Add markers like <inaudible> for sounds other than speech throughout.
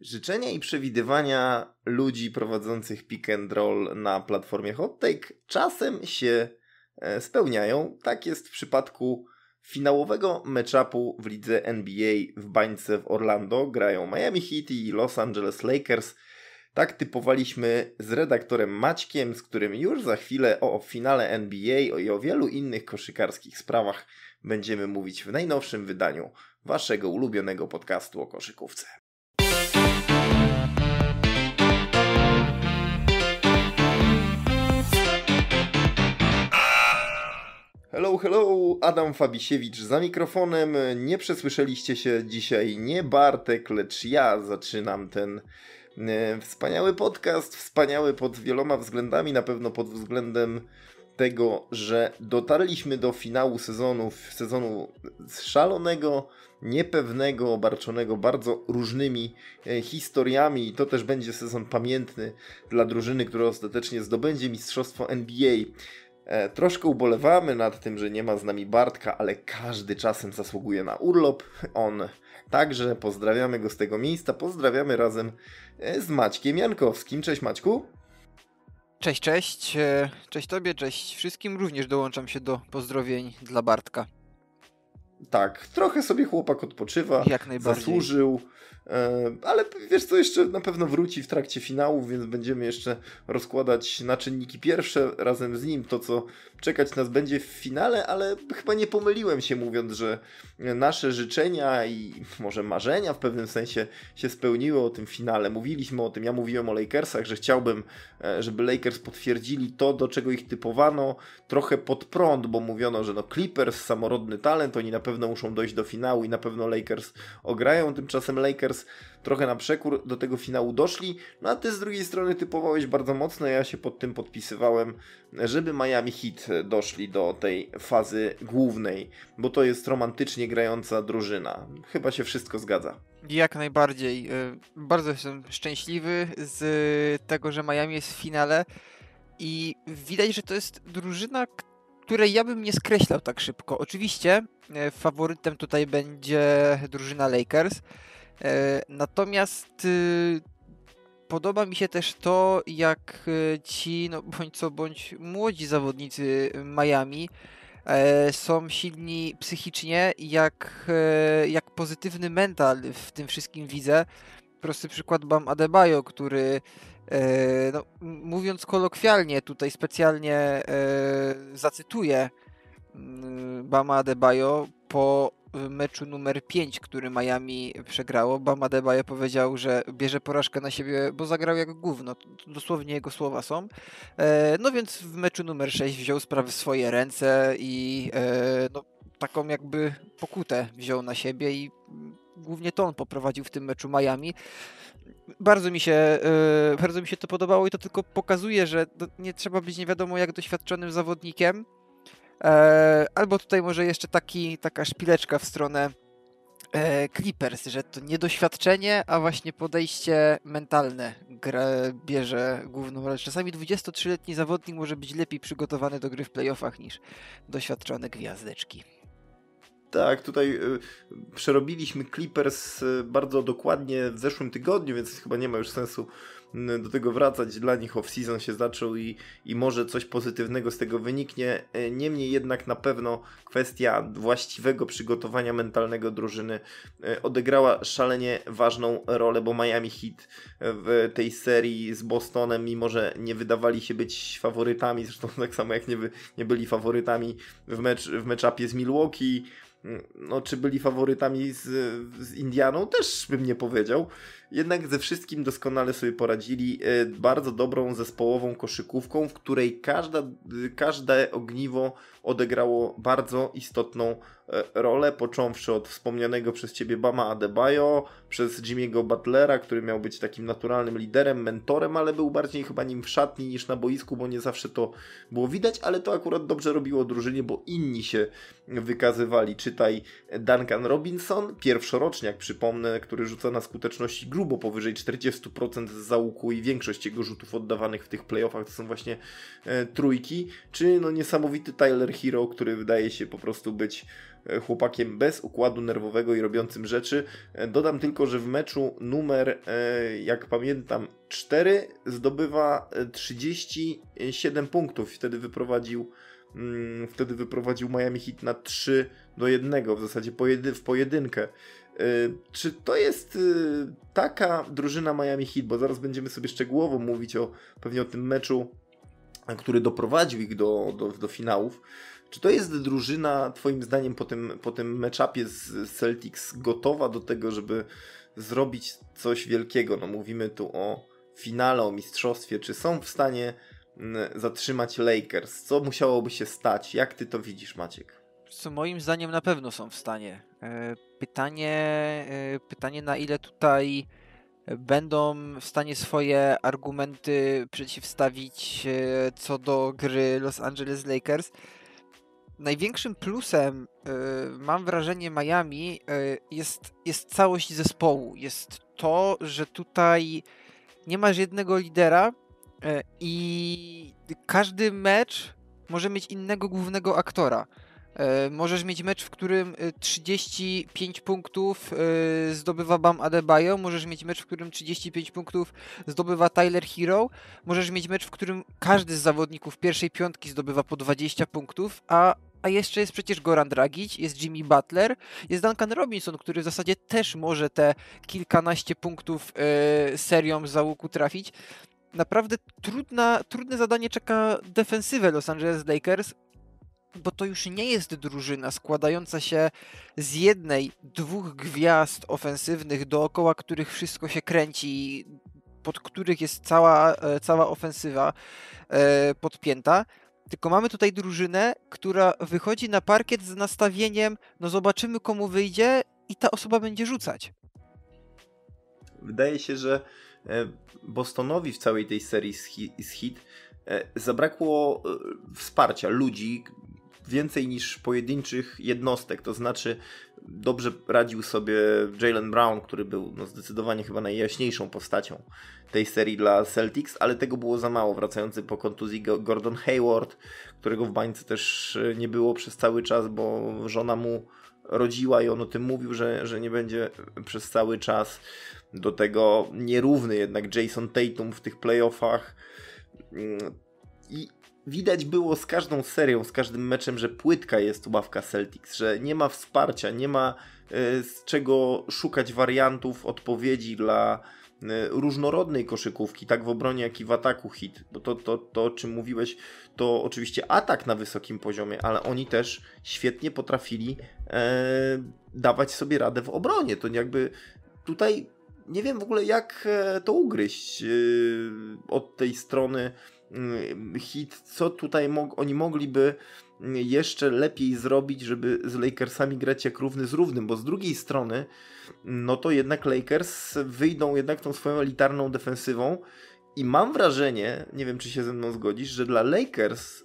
Życzenia i przewidywania ludzi prowadzących pick and roll na platformie Hot Take czasem się e, spełniają. Tak jest w przypadku finałowego matchupu w lidze NBA w bańce w Orlando. Grają Miami Heat i Los Angeles Lakers. Tak typowaliśmy z redaktorem Maćkiem, z którym już za chwilę o finale NBA i o wielu innych koszykarskich sprawach będziemy mówić w najnowszym wydaniu waszego ulubionego podcastu o koszykówce. Hello, hello, Adam Fabisiewicz za mikrofonem. Nie przesłyszeliście się dzisiaj nie Bartek, lecz ja zaczynam ten e, wspaniały podcast. Wspaniały pod wieloma względami, na pewno pod względem tego, że dotarliśmy do finału sezonu, sezonu szalonego, niepewnego, obarczonego bardzo różnymi e, historiami i to też będzie sezon pamiętny dla drużyny, która ostatecznie zdobędzie mistrzostwo NBA. E, troszkę ubolewamy nad tym, że nie ma z nami Bartka, ale każdy czasem zasługuje na urlop. On także, pozdrawiamy go z tego miejsca. Pozdrawiamy razem e, z Maćkiem Jankowskim. Cześć Maćku. Cześć, cześć. E, cześć Tobie, cześć wszystkim. Również dołączam się do pozdrowień dla Bartka. Tak, trochę sobie chłopak odpoczywa. Jak najbardziej. Zasłużył. E, ale wiesz co, jeszcze na pewno wróci w trakcie finału, więc będziemy jeszcze rozkładać na czynniki pierwsze razem z nim to, co czekać nas będzie w finale, ale chyba nie pomyliłem się mówiąc, że nasze życzenia i może marzenia w pewnym sensie się spełniły o tym finale. Mówiliśmy o tym, ja mówiłem o Lakersach, że chciałbym, e, żeby Lakers potwierdzili to, do czego ich typowano, trochę pod prąd, bo mówiono, że no Clippers, samorodny talent, oni na pewno muszą dojść do finału i na pewno Lakers ograją, tymczasem Lakers trochę na przekór do tego finału doszli, no a ty z drugiej strony typowałeś bardzo mocno, ja się pod tym podpisywałem, żeby Miami Heat doszli do tej fazy głównej, bo to jest romantycznie grająca drużyna. Chyba się wszystko zgadza. Jak najbardziej. Y, bardzo jestem szczęśliwy z tego, że Miami jest w finale i widać, że to jest drużyna, której ja bym nie skreślał tak szybko. Oczywiście y, faworytem tutaj będzie drużyna Lakers, natomiast y, podoba mi się też to, jak y, ci, no bądź co bądź młodzi zawodnicy Miami e, są silni psychicznie, jak, e, jak pozytywny mental w tym wszystkim widzę. Prosty przykład Bam Adebayo, który no, mówiąc kolokwialnie, tutaj specjalnie zacytuję Bama Adebayo po meczu numer 5, który Miami przegrało, Bam Adebayo powiedział, że bierze porażkę na siebie, bo zagrał jak gówno. Dosłownie jego słowa są. E, no więc w meczu numer 6 wziął sprawę w swoje ręce i e, no, taką jakby pokutę wziął na siebie i głównie to on poprowadził w tym meczu Miami. Bardzo mi się, e, bardzo mi się to podobało i to tylko pokazuje, że nie trzeba być nie wiadomo jak doświadczonym zawodnikiem, E, albo tutaj może jeszcze taki, taka szpileczka w stronę e, Clippers, że to nie doświadczenie, a właśnie podejście mentalne gra, bierze główną rolę. Czasami 23-letni zawodnik może być lepiej przygotowany do gry w playoffach niż doświadczone gwiazdeczki. Tak, tutaj y, przerobiliśmy Clippers y, bardzo dokładnie w zeszłym tygodniu, więc chyba nie ma już sensu do tego wracać. Dla nich off-season się zaczął i, i może coś pozytywnego z tego wyniknie. E, niemniej jednak na pewno kwestia właściwego przygotowania mentalnego drużyny e, odegrała szalenie ważną rolę, bo Miami Heat w tej serii z Bostonem, mimo że nie wydawali się być faworytami, zresztą tak samo jak nie, by, nie byli faworytami w, mecz, w meczapie z Milwaukee, no, czy byli faworytami z, z Indianą, też bym nie powiedział. Jednak ze wszystkim doskonale sobie poradzili. E, bardzo dobrą zespołową koszykówką, w której każda, każde ogniwo odegrało bardzo istotną e, rolę, począwszy od wspomnianego przez ciebie Bama Adebayo, przez Jimmy'ego Butlera, który miał być takim naturalnym liderem, mentorem, ale był bardziej chyba nim w szatni niż na boisku, bo nie zawsze to było widać, ale to akurat dobrze robiło drużynie, bo inni się wykazywali. Czytaj Duncan Robinson, pierwszoroczniak, przypomnę, który rzuca na skuteczności grubo powyżej 40% z załuku i większość jego rzutów oddawanych w tych playoffach to są właśnie e, trójki, czy no niesamowity Tyler Hero, który wydaje się po prostu być chłopakiem bez układu nerwowego i robiącym rzeczy. Dodam tylko, że w meczu numer, jak pamiętam, 4 zdobywa 37 punktów. Wtedy wyprowadził mm, wtedy wyprowadził Miami Heat na 3 do 1, w zasadzie w pojedynkę. Czy to jest taka drużyna Miami Heat, bo zaraz będziemy sobie szczegółowo mówić o pewnie o tym meczu, który doprowadził ich do, do, do finałów. Czy to jest drużyna, Twoim zdaniem, po tym, po tym meczapie z Celtics gotowa do tego, żeby zrobić coś wielkiego? No, mówimy tu o finale, o mistrzostwie. Czy są w stanie mm, zatrzymać Lakers? Co musiałoby się stać? Jak Ty to widzisz, Maciek? Co moim zdaniem na pewno są w stanie. E, pytanie, e, pytanie na ile tutaj będą w stanie swoje argumenty przeciwstawić e, co do gry Los Angeles Lakers największym plusem, y, mam wrażenie, Miami jest, jest całość zespołu. Jest to, że tutaj nie masz jednego lidera i każdy mecz może mieć innego głównego aktora. Możesz mieć mecz, w którym 35 punktów zdobywa Bam Adebayo, możesz mieć mecz, w którym 35 punktów zdobywa Tyler Hero, możesz mieć mecz, w którym każdy z zawodników pierwszej piątki zdobywa po 20 punktów, a a jeszcze jest przecież Goran Dragic, jest Jimmy Butler, jest Duncan Robinson, który w zasadzie też może te kilkanaście punktów serią za łuku trafić. Naprawdę trudna, trudne zadanie czeka defensywę Los Angeles Lakers, bo to już nie jest drużyna składająca się z jednej, dwóch gwiazd ofensywnych, dookoła których wszystko się kręci, pod których jest cała, e, cała ofensywa e, podpięta tylko mamy tutaj drużynę, która wychodzi na parkiet z nastawieniem, no zobaczymy komu wyjdzie i ta osoba będzie rzucać. Wydaje się, że e, Bostonowi w całej tej serii z hit zabrakło wsparcia ludzi, więcej niż pojedynczych jednostek, to znaczy dobrze radził sobie Jalen Brown, który był no, zdecydowanie chyba najjaśniejszą postacią tej serii dla Celtics, ale tego było za mało. Wracający po kontuzji Gordon Hayward, którego w bańce też e, nie było przez cały czas, bo żona mu rodziła i on o tym mówił, że, że nie będzie przez cały czas. Do tego nierówny jednak Jason Tatum w tych playoffach. Mm, I widać było z każdą serią, z każdym meczem, że płytka jest ławka Celtics, że nie ma wsparcia, nie ma e, z czego szukać wariantów, odpowiedzi dla e, różnorodnej koszykówki, tak w obronie, jak i w ataku hit. Bo to, to, to o czym mówiłeś, to oczywiście atak na wysokim poziomie, ale oni też świetnie potrafili e, dawać sobie radę w obronie. To jakby tutaj nie wiem w ogóle jak e, to ugryźć e, od tej strony hit, co tutaj oni mogliby mm, jeszcze lepiej zrobić, żeby z Lakersami grać jak równy z równym, bo z drugiej strony, no to jednak Lakers wyjdą jednak tą swoją elitarną defensywą i mam wrażenie, nie wiem czy się ze mną zgodzisz, że dla Lakers y,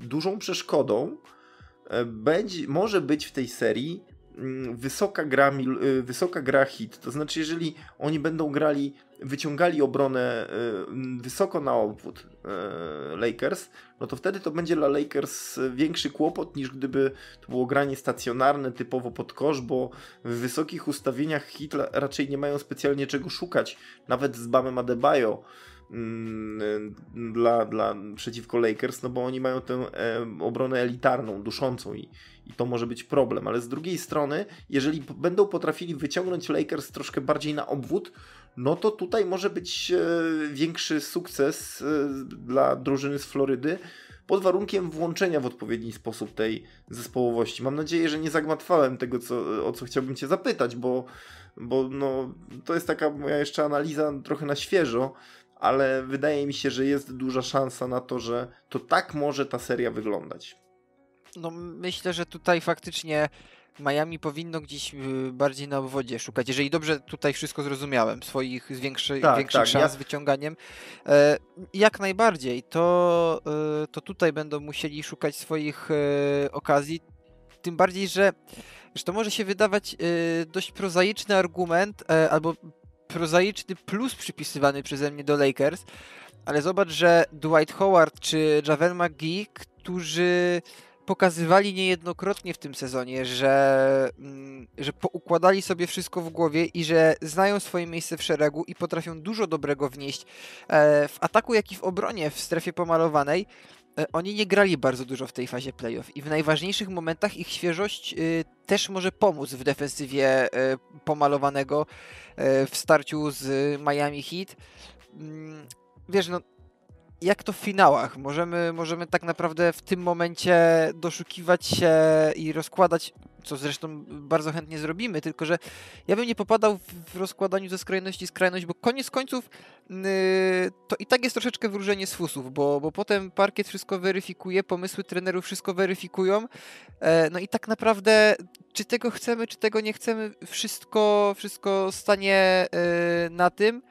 dużą przeszkodą y, będzie, może być w tej serii y, wysoka gra, y, wysoka gra hit. To znaczy, jeżeli oni będą grali wyciągali obronę y, wysoko na obwód y, Lakers, no to wtedy to będzie dla Lakers większy kłopot niż gdyby to było granie stacjonarne, typowo pod kosz, bo w wysokich ustawieniach Hitler raczej nie mają specjalnie czego szukać, nawet z Bamem Adebayo mm, dla, dla, przeciwko Lakers, no bo oni mają tę e, obronę elitarną, duszącą i, i to może być problem, ale z drugiej strony, jeżeli będą potrafili wyciągnąć Lakers troszkę bardziej na obwód, no to tutaj może być e, większy sukces e, dla drużyny z Florydy pod warunkiem włączenia w odpowiedni sposób tej zespołowości. Mam nadzieję, że nie zagmatwałem tego, co, o co chciałbym Cię zapytać, bo, bo no, to jest taka moja jeszcze analiza trochę na świeżo, ale wydaje mi się, że jest duża szansa na to, że to tak może ta seria wyglądać. No myślę, że tutaj faktycznie Miami powinno gdzieś y, bardziej na obwodzie szukać. Jeżeli dobrze tutaj wszystko zrozumiałem, swoich większy, tak, większych tak, szans ja... wyciąganiem, e, jak najbardziej, to, e, to tutaj będą musieli szukać swoich e, okazji. Tym bardziej, że, że to może się wydawać dość prozaiczny argument, albo prozaiczny plus przypisywany przeze mnie do Lakers, ale zobacz, że Dwight Howard czy Javel McGee, którzy pokazywali niejednokrotnie w tym sezonie, że, mm, że poukładali sobie wszystko w głowie i że znają swoje miejsce w szeregu i potrafią dużo dobrego wnieść e, w ataku, jak i w obronie w strefie pomalowanej. E, oni nie grali bardzo dużo w tej fazie playoff i w najważniejszych momentach ich świeżość y, też może pomóc w defensywie y, pomalowanego y, w starciu z Miami Heat. Mm, wiesz, no jak to w finałach? Możemy, możemy tak naprawdę w tym momencie doszukiwać się i rozkładać, co zresztą bardzo chętnie zrobimy, tylko że ja bym nie popadał w rozkładaniu ze skrajności skrajność, bo koniec końców yy, to i tak jest troszeczkę wróżenie z fusów, bo, bo potem parkiet wszystko weryfikuje, pomysły trenerów wszystko weryfikują, e, no i tak naprawdę czy tego chcemy, czy tego nie chcemy, wszystko, wszystko stanie yy, na tym,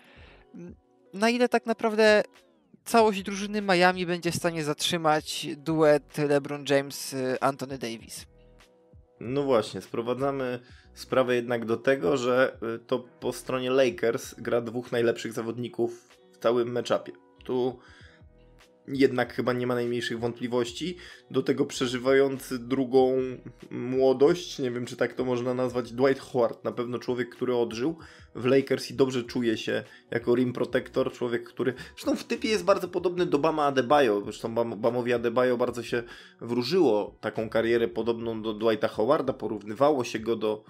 na ile tak naprawdę całość drużyny Miami będzie w stanie zatrzymać duet LeBron James-Anthony y, Davis. No właśnie, sprowadzamy sprawę jednak do tego, że y, to po stronie Lakers gra dwóch najlepszych zawodników w całym meczapie. Tu jednak chyba nie ma najmniejszych wątpliwości. Do tego przeżywający drugą młodość, nie wiem czy tak to można nazwać, Dwight Howard, na pewno człowiek, który odżył w Lakers i dobrze czuje się jako rim protector, człowiek, który zresztą w typie jest bardzo podobny do Bama Adebayo, zresztą Bam, Bamowi Adebayo bardzo się wróżyło taką karierę podobną do Dwighta Howarda, porównywało się go do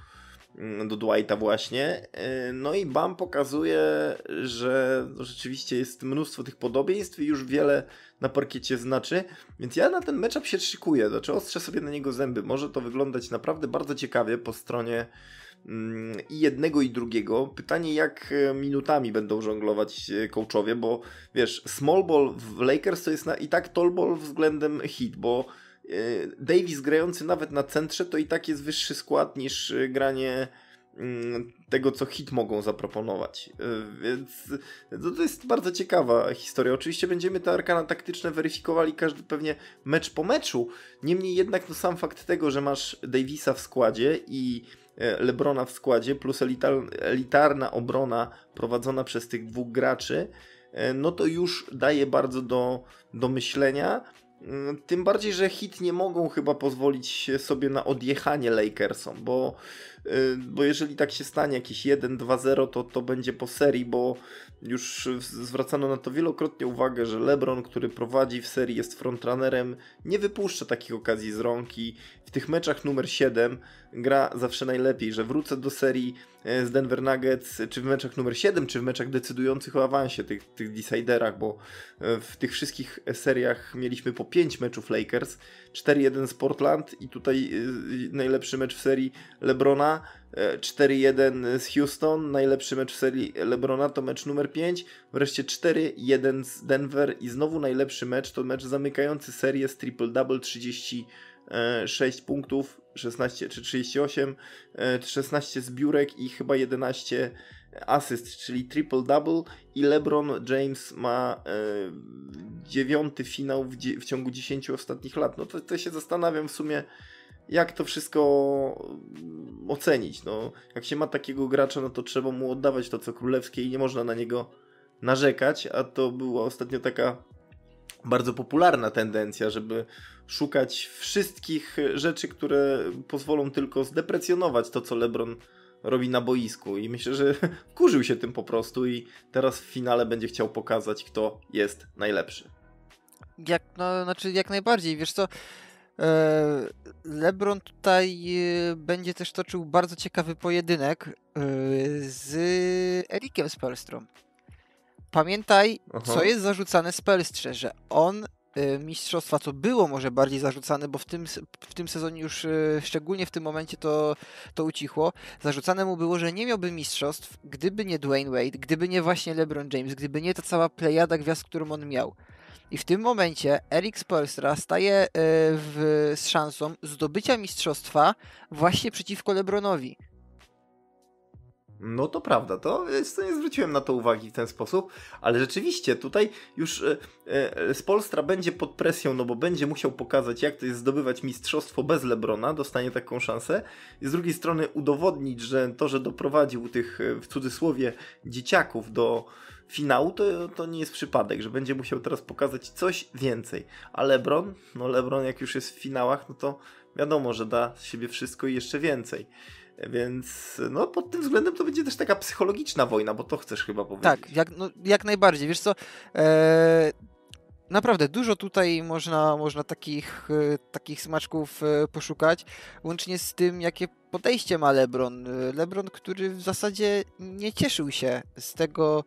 do Dwighta właśnie. E, no i Bam pokazuje, że rzeczywiście jest mnóstwo tych podobieństw i już wiele na parkiecie znaczy, więc ja na ten matchup się szykuję, znaczy ostrzę sobie na niego zęby. Może to wyglądać naprawdę bardzo ciekawie po stronie mm, i jednego i drugiego. Pytanie jak e, minutami będą żonglować e, coachowie, bo wiesz, small ball w Lakers to jest na, i tak tall ball względem hit, bo Davis grający nawet na centrze to i tak jest wyższy skład niż e, granie mm, tego, co hit mogą zaproponować. E, więc to, jest bardzo ciekawa historia. Oczywiście będziemy te arkana taktyczne weryfikowali każdy pewnie mecz po meczu. Niemniej jednak no sam fakt tego, że masz Davisa w składzie i Lebrona w składzie, plus elitar, elitarna obrona prowadzona przez tych dwóch graczy, no to już daje bardzo do, do myślenia. Mm, tym bardziej, że hit nie mogą chyba pozwolić sobie na odjechanie Lakersom, bo, bo jeżeli tak się stanie, jakieś 1-2-0, to to będzie po serii, bo już zwracano na to wielokrotnie uwagę, że LeBron, który prowadzi w serii, jest frontrunnerem, nie wypuszcza takich okazji z rąk i w tych meczach numer 7 gra zawsze najlepiej, że wrócę do serii e, z Denver Nuggets, czy w meczach numer 7, czy w meczach decydujących o awansie, tych, tych deciderach, bo e, w tych wszystkich seriach mieliśmy po 5 meczów Lakers, 4-1 z Portland i tutaj e, najlepszy mecz w serii LeBrona, 4-1 z Houston, najlepszy mecz w serii LeBrona to mecz numer 5, wreszcie 4-1 z Denver i znowu najlepszy mecz to mecz zamykający serię z triple-double 36 punktów, 16 czy 38, 16 zbiórek i chyba 11 asyst, czyli triple-double i LeBron James ma e, dziewiąty finał w, w, ciągu 10 ostatnich lat. No to, to się zastanawiam w sumie jak to wszystko mm, ocenić. No, jak się ma takiego gracza, no to trzeba mu oddawać to co królewskie i nie można na niego narzekać, a to była ostatnio taka bardzo popularna tendencja, żeby szukać wszystkich rzeczy, które pozwolą tylko zdeprecjonować to, co LeBron robi na boisku i myślę, że <laughs> kurzył się tym po prostu i teraz w finale będzie chciał pokazać, kto jest najlepszy. Jak, no, znaczy jak najbardziej, wiesz co, E, LeBron tutaj e, będzie też toczył bardzo ciekawy pojedynek e, z Erikiem Spelstrom. Pamiętaj, Aha. co jest zarzucane Spelstrze, że on mistrzostwa, co było może bardziej zarzucane, bo w tym, w tym sezonie już szczególnie w tym momencie to, to ucichło. Zarzucane mu było, że nie miałby mistrzostw, gdyby nie Dwayne Wade, gdyby nie właśnie LeBron James, gdyby nie ta cała plejada gwiazd, którą on miał. I w tym momencie Erik Spolstra staje e, w, z szansą zdobycia mistrzostwa właśnie przeciwko Lebronowi. No to prawda, to, to nie zwróciłem na to uwagi w ten sposób, ale rzeczywiście tutaj już e, e, Spolstra będzie pod presją, no bo będzie musiał pokazać, jak to jest zdobywać mistrzostwo bez Lebrona, dostanie taką szansę. I z drugiej strony udowodnić, że to, że doprowadził tych w cudzysłowie dzieciaków do finału, to, to nie jest przypadek, że będzie musiał teraz pokazać coś więcej. A LeBron, no LeBron jak już jest w finałach, no to wiadomo, że da z siebie wszystko i jeszcze więcej. Więc no pod tym względem to będzie też taka psychologiczna wojna, bo to chcesz chyba powiedzieć. Tak, jak, no, jak najbardziej. Wiesz co, e, naprawdę dużo tutaj można, można takich, e, takich smaczków e, poszukać, łącznie z tym, jakie podejście ma LeBron. E, LeBron, który w zasadzie nie cieszył się z tego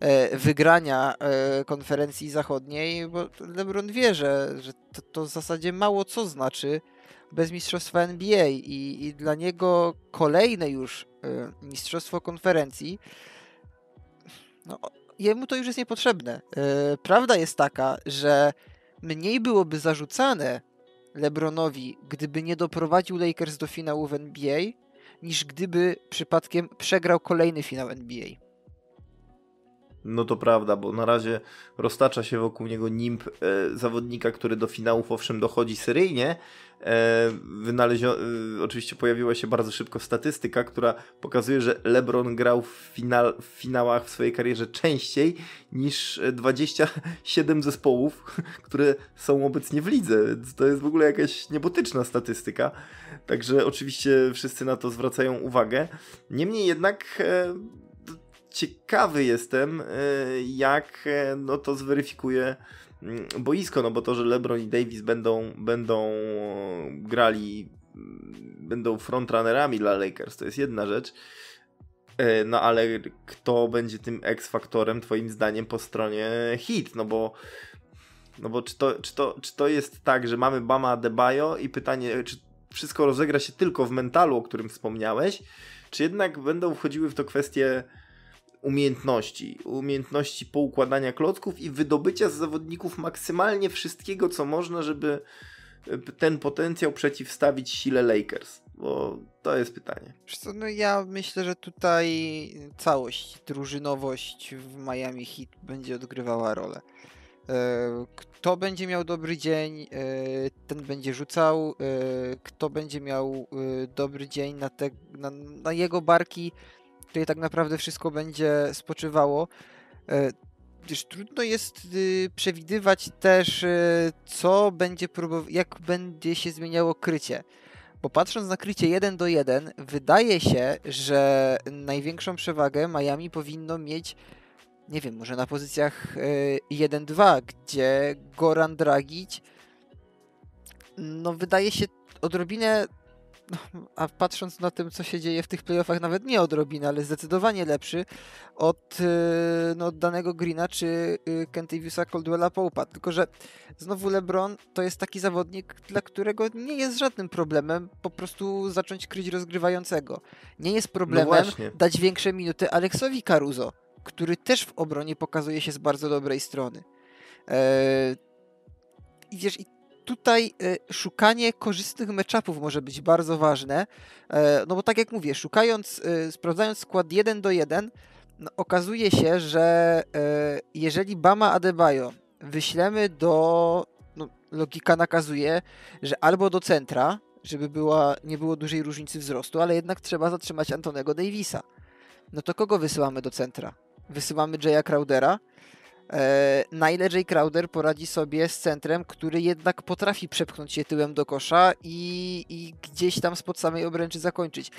e, wygrania e, konferencji zachodniej, bo LeBron wie, że, że to, to w zasadzie mało co znaczy bez mistrzostwa NBA i, i dla niego kolejne już y, mistrzostwo konferencji, no, jemu to już jest niepotrzebne. Y, prawda jest taka, że mniej byłoby zarzucane LeBronowi, gdyby nie doprowadził Lakers do finału w NBA, niż gdyby przypadkiem przegrał kolejny finał NBA. No to prawda, bo na razie roztacza się wokół niego nimb e, zawodnika, który do finałów owszem dochodzi seryjnie. E, wynalezio- e, oczywiście pojawiła się bardzo szybko statystyka, która pokazuje, że LeBron grał w, final- w finałach w swojej karierze częściej niż 27 zespołów, <laughs> które są obecnie w lidze, to jest w ogóle jakaś niebotyczna statystyka. Także oczywiście wszyscy na to zwracają uwagę. Niemniej jednak e, ciekawy jestem, e, jak e, no, to zweryfikuje mm, boisko, no bo to, że LeBron i Davis będą, będą grali, mm, będą frontrunnerami dla Lakers, to jest jedna rzecz. E, no ale kto będzie tym X-faktorem twoim zdaniem po stronie hit? No bo no bo czy to, czy, to, czy to jest tak, że mamy Bama Adebayo i pytanie, czy wszystko rozegra się tylko w mentalu, o którym wspomniałeś, czy jednak będą wchodziły w to kwestie umiejętności, umiejętności poukładania klocków i wydobycia z zawodników maksymalnie wszystkiego, co można, żeby e, ten potencjał przeciwstawić sile Lakers? Bo to jest pytanie. Co, no ja myślę, że tutaj całość, drużynowość w Miami Heat będzie odgrywała rolę. E, kto będzie miał dobry dzień, e, ten będzie rzucał. Kto będzie miał dobry dzień na, te, na, na jego barki, tutaj tak naprawdę wszystko będzie spoczywało. E, gdyż trudno jest y, przewidywać też, y, co będzie próbował, jak będzie się zmieniało krycie. Bo patrząc na krycie 1 do 1, wydaje się, że największą przewagę Miami powinno mieć, nie wiem, może na pozycjach 1-2, y, gdzie Goran Dragic no wydaje się odrobinę a patrząc na tym, co się dzieje w tych playoffach, nawet nie odrobinę, ale zdecydowanie lepszy od, y, no, od danego Greena czy y, Kentaviusa Caldwella Pope'a. Tylko, że znowu LeBron to jest taki zawodnik, dla którego nie jest żadnym problemem po prostu zacząć kryć rozgrywającego. Nie jest problemem no dać większe minuty Aleksowi Caruso, który też w obronie pokazuje się z bardzo dobrej strony. Eee, i wiesz, i tutaj e, szukanie korzystnych matchupów może być bardzo ważne, e, no bo tak jak mówię, szukając, e, sprawdzając skład 1 do 1, no okazuje się, że jeżeli Bama Adebayo wyślemy do, no, logika nakazuje, że albo do centra, żeby była, nie było dużej różnicy wzrostu, ale jednak trzeba zatrzymać Antonego Davisa. No to kogo wysyłamy do centra? Wysyłamy Jaya Crowdera, e, na ile Jay Crowder poradzi sobie z centrem, który jednak potrafi przepchnąć się tyłem do kosza i, i gdzieś tam spod samej obręczy zakończyć.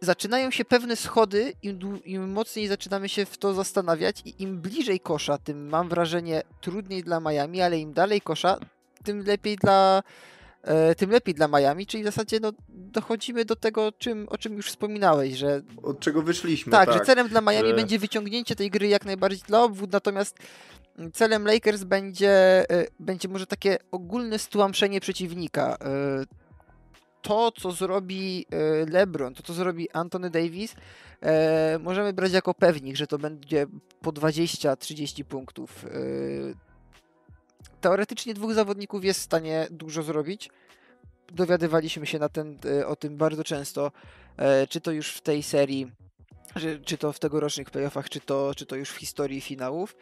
Zaczynają się pewne schody, im, im mocniej zaczynamy się w to zastanawiać i im bliżej kosza, tym mam wrażenie trudniej dla Miami, ale im dalej kosza, tym lepiej dla, tym lepiej dla Miami, czyli w zasadzie no, dochodzimy do tego, czym, o czym już wspominałeś, że... Od czego wyszliśmy, tak. tak że celem dla Miami że... będzie wyciągnięcie tej gry jak najbardziej dla obwód, natomiast celem Lakers będzie, e, będzie może takie ogólne stłamszenie przeciwnika. E, to, co zrobi LeBron, to, co zrobi Anthony Davis, możemy brać jako pewnik, że to będzie po 20-30 punktów teoretycznie dwóch zawodników jest w stanie dużo zrobić. Dowiadywaliśmy się na ten, e, o tym bardzo często, e, czy to już w tej serii, czy to w tegorocznych playoffach, czy to, czy to już w historii finałów.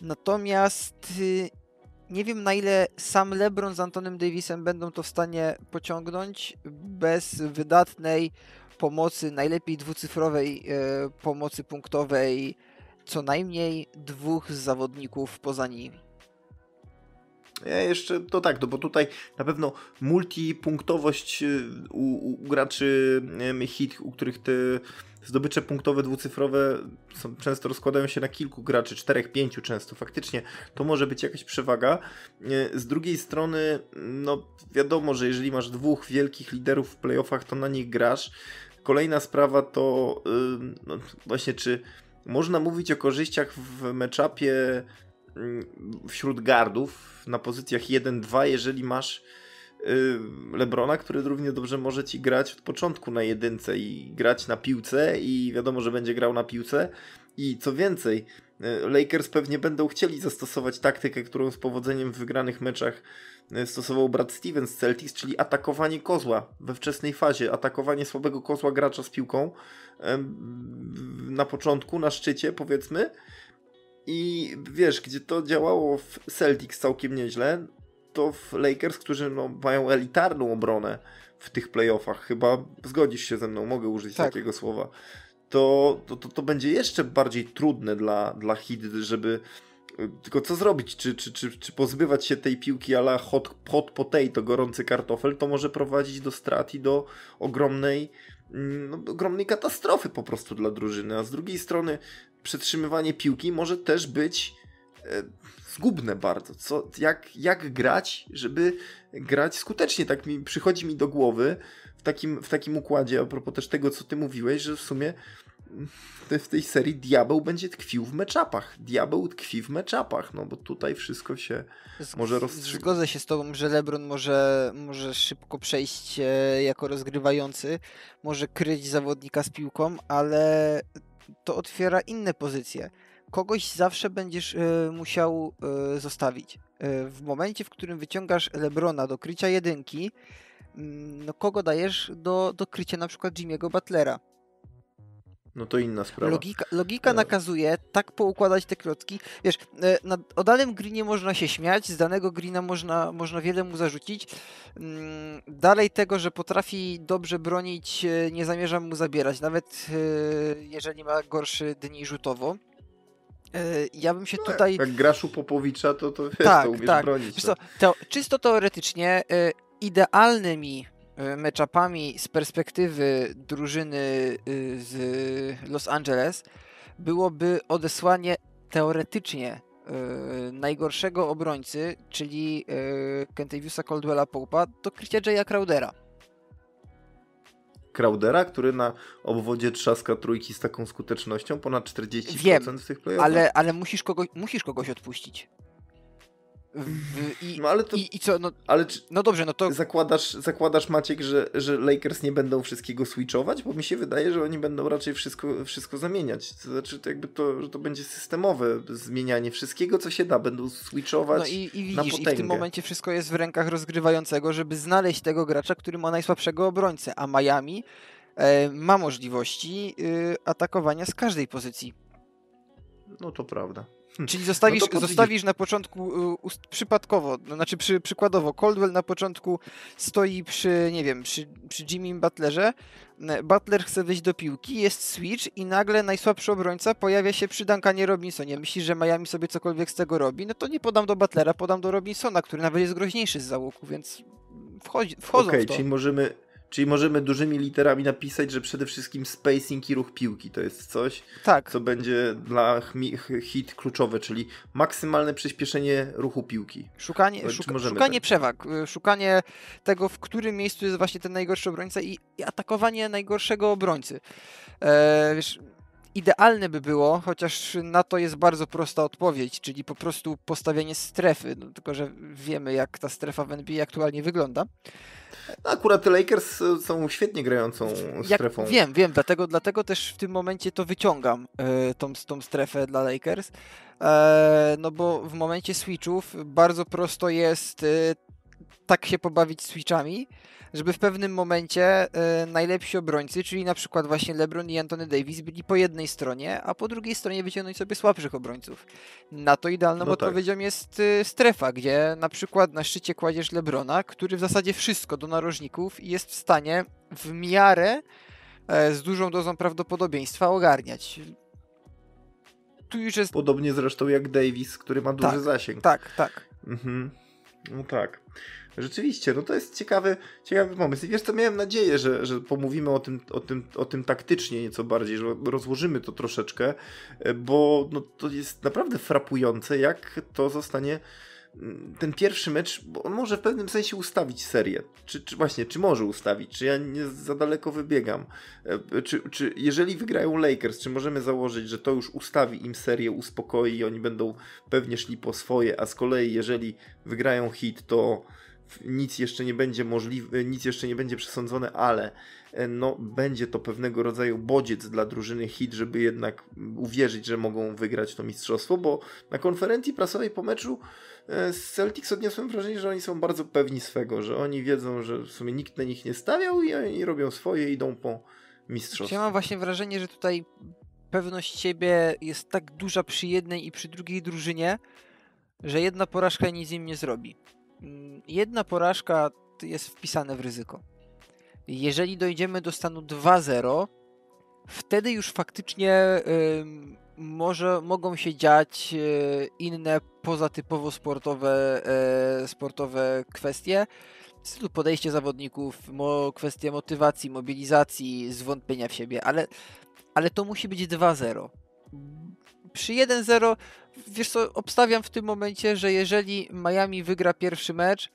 Natomiast y, nie wiem na ile sam LeBron z Antonem Davisem będą to w stanie pociągnąć bez wydatnej pomocy, najlepiej dwucyfrowej e, pomocy punktowej co najmniej dwóch zawodników poza nimi. Ja jeszcze, to tak, no bo tutaj na pewno multipunktowość y, u, u graczy hit, u których te zdobycze punktowe dwucyfrowe są, często rozkładają się na kilku graczy, czterech, pięciu często. Faktycznie to może być jakaś przewaga. Y, z drugiej strony, no wiadomo, że jeżeli masz dwóch wielkich liderów w playoffach, to na nich grasz. Kolejna sprawa to y, no, właśnie, czy można mówić o korzyściach w meczapie wśród gardów na pozycjach 1-2, jeżeli masz y, Lebrona, który równie dobrze może ci grać od początku na jedynce i grać na piłce i wiadomo, że będzie grał na piłce. I co więcej, y, Lakers pewnie będą chcieli zastosować taktykę, którą z powodzeniem w wygranych meczach y, stosował Brad Stevens z Celtics, czyli atakowanie kozła we wczesnej fazie, atakowanie słabego kozła gracza z piłką na początku, na szczycie powiedzmy, i wiesz, gdzie to działało w Celtics całkiem nieźle, to w Lakers, którzy no, mają elitarną obronę w tych playoffach, chyba zgodzisz się ze mną, mogę użyć tak. takiego słowa, to, to, to, to, będzie jeszcze bardziej trudne dla, dla Hit, żeby tylko co zrobić? Czy, czy, czy, czy pozbywać się tej piłki ala hot, hot potato, gorący kartofel, to może prowadzić do strat i do ogromnej, mm, no, ogromnej katastrofy po prostu dla drużyny. A z drugiej strony przetrzymywanie piłki może też być e, zgubne bardzo. Co, jak, jak grać, żeby grać skutecznie? Tak mi przychodzi mi do głowy w takim, w takim układzie, a propos też tego, co ty mówiłeś, że w sumie w tej serii diabeł będzie tkwił w meczapach. Diabeł tkwi w meczapach, no bo tutaj wszystko się może rozstrzygać. Zgodzę się z tobą, że LeBron może, może szybko przejść e, jako rozgrywający, może kryć zawodnika z piłką, ale to otwiera inne pozycje. Kogoś zawsze będziesz y, musiał y, zostawić. Y, w momencie, w którym wyciągasz Lebrona do krycia jedynki, mm, no kogo dajesz do, do krycia na przykład Jimmy'ego Butlera? No to inna sprawa. Logika, logika nakazuje tak poukładać te klocki. Wiesz, e, na, o danym greenie można się śmiać, z danego greena można, można wiele mu zarzucić. Mm, dalej tego, że potrafi dobrze bronić, e, nie zamierzam mu zabierać, nawet e, jeżeli ma gorszy dni rzutowo. Ja bym się no, tutaj. Jak grasz u Popowicza, to, to wiesz, tak, to umiesz tak. bronić. Co, to, czysto teoretycznie idealnymi E, meczapami z perspektywy drużyny y, z Los Angeles byłoby odesłanie teoretycznie y, najgorszego obrońcy, czyli y, Kentaviusa Caldwella Pope'a do krycia Jaya Crowdera. Crowdera, który na obwodzie trzaska trójki z taką skutecznością, ponad 40% Wiem, w tych playoffach. Ale, ale musisz, kogoś, musisz kogoś odpuścić. I, no ale to, i, i, co, no, ale czy, no dobrze, no to... Zakładasz, zakładasz Maciek, że, że Lakers nie będą wszystkiego switchować? Bo mi się wydaje, że oni będą raczej wszystko, wszystko zamieniać. To znaczy, to jakby to, że to będzie systemowe zmienianie wszystkiego, co się da. Będą switchować No i, i widzisz, i w tym momencie wszystko jest w rękach rozgrywającego, żeby znaleźć tego gracza, który ma najsłabszego obrońcę, a Miami e, ma możliwości y, atakowania z każdej pozycji. No to prawda. Czyli zostawisz, no zostawisz na początku y, przypadkowo, no, znaczy przy, przykładowo, Coldwell na początku stoi przy, nie wiem, przy, przy Jimmy Butlerze, Butler chce wyjść do piłki, jest switch i nagle najsłabszy obrońca pojawia się przy Duncanie Robinsonie. Myślisz, że Miami sobie cokolwiek z tego robi? No to nie podam do Butlera, podam do Robinsona, który nawet jest groźniejszy z załuku, więc wchodzi, wchodzą okay, w to. czyli możemy Czyli możemy dużymi literami napisać, że przede wszystkim spacing i ruch piłki to jest coś, tak. co będzie dla hit kluczowe, czyli maksymalne przyspieszenie ruchu piłki. Szukanie, szuka, szukanie tak? przewag, y, szukanie tego, w którym miejscu jest właśnie ten najgorszy obrońca i, i atakowanie najgorszego obrońcy. E, wiesz, idealne by było, chociaż na to jest bardzo prosta odpowiedź, czyli po prostu postawienie strefy, no, tylko że wiemy jak ta strefa w NBA aktualnie wygląda. No, akurat te Lakers są świetnie grającą strefą. Jak, wiem, wiem, dlatego, dlatego też w tym momencie to wyciągam, e, tą, tą strefę dla Lakers, e, no bo w momencie switchów bardzo prosto jest e, tak się pobawić switchami, żeby w pewnym momencie y, najlepsi obrońcy, czyli na przykład właśnie LeBron i Anthony Davis byli po jednej stronie, a po drugiej stronie wyciągnąć sobie słabszych obrońców. Na to idealną no tak. odpowiedzią tak. jest y, strefa, gdzie na przykład na szczycie kładziesz LeBrona, który w zasadzie wszystko do narożników i jest w stanie w miarę y, z dużą dozą prawdopodobieństwa ogarniać. tu już jest... Podobnie zresztą jak Davis, który ma duży tak, zasięg. Tak, tak. Mhm. No tak. Rzeczywiście, no to jest ciekawy, ciekawy pomysł. I wiesz co, miałem nadzieję, że, że pomówimy o tym, o, tym, o tym taktycznie nieco bardziej, że rozłożymy to troszeczkę, bo no, to jest naprawdę frapujące, jak to zostanie mm, ten pierwszy mecz, bo on może w pewnym sensie ustawić serię. Czy, czy właśnie, czy może ustawić? Czy ja nie za daleko wybiegam? E, czy, czy jeżeli wygrają Lakers, czy możemy założyć, że to już ustawi im serię, uspokoi i oni będą pewnie szli po swoje, a z kolei jeżeli wygrają hit, to nic jeszcze nie będzie możliwe, nic jeszcze nie będzie przesądzone, ale e, no, będzie to pewnego rodzaju bodziec dla drużyny hit, żeby jednak uwierzyć, że mogą wygrać to mistrzostwo, bo na konferencji prasowej po meczu e, z Celtics odniosłem wrażenie, że oni są bardzo pewni swego, że oni wiedzą, że w sumie nikt na nich nie stawiał i oni robią swoje, idą po mistrzostwo. Ja mam właśnie wrażenie, że tutaj pewność siebie jest tak duża przy jednej i przy drugiej drużynie, że jedna porażka nic im nie zrobi. Jedna porażka jest wpisane w ryzyko. Jeżeli dojdziemy do stanu 2-0, wtedy już faktycznie może mogą się dziać y, inne pozatypowo sportowe, y, sportowe kwestie. W stylu podejście zawodników, mo, kwestie motywacji, mobilizacji, zwątpienia w siebie, ale, ale to musi być 2-0. Przy 1-0 wiesz co, obstawiam w tym momencie, że jeżeli Miami wygra pierwszy mecz,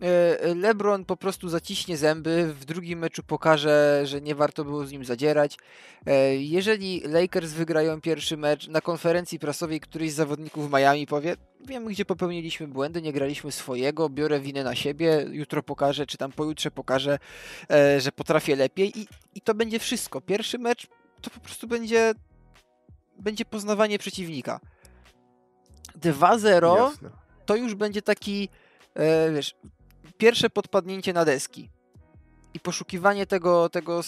e, LeBron po prostu zaciśnie zęby, w drugim meczu pokaże, że nie warto było z nim zadzierać. E, jeżeli Lakers wygrają pierwszy mecz, na konferencji prasowej któryś z zawodników Miami powie, wiem gdzie popełniliśmy błędy, nie graliśmy swojego, biorę winę na siebie, jutro pokażę, czy tam pojutrze pokażę, e, że potrafię lepiej i, i to będzie wszystko. Pierwszy mecz to po prostu będzie będzie poznawanie przeciwnika. 2-0 to już będzie taki, e, wiesz, pierwsze podpadnięcie na deski i poszukiwanie tego, tego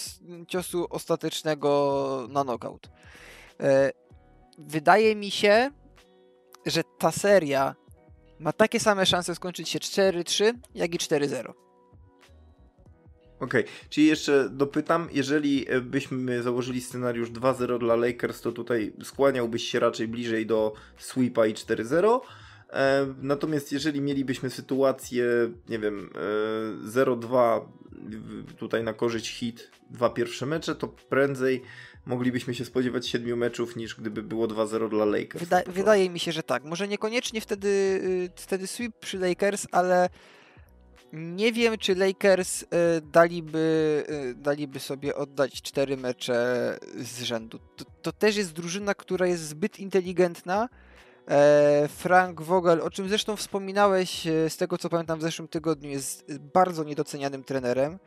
ciosu ostatecznego na knockout. E, wydaje mi się, że ta seria ma takie same szanse skończyć się 4-3, jak i 4-0. Okej, okay. czyli jeszcze dopytam, jeżeli e, byśmy założyli scenariusz 2-0 dla Lakers, to tutaj skłaniałbyś się raczej bliżej do sweepa i 4-0. E, natomiast jeżeli mielibyśmy sytuację, nie wiem, e, 0-2 tutaj na korzyść hit, dwa pierwsze mecze, to prędzej moglibyśmy się spodziewać siedmiu meczów niż gdyby było 2-0 dla Lakers. Wyda wydaje mi się, że tak. Może niekoniecznie wtedy, y, wtedy sweep przy Lakers, ale nie wiem, czy Lakers y, daliby, y, daliby sobie oddać cztery mecze z rzędu. To, to, też jest drużyna, która jest zbyt inteligentna. E, Frank Vogel, o czym zresztą wspominałeś, e, z tego co pamiętam w zeszłym tygodniu, jest bardzo niedocenianym trenerem.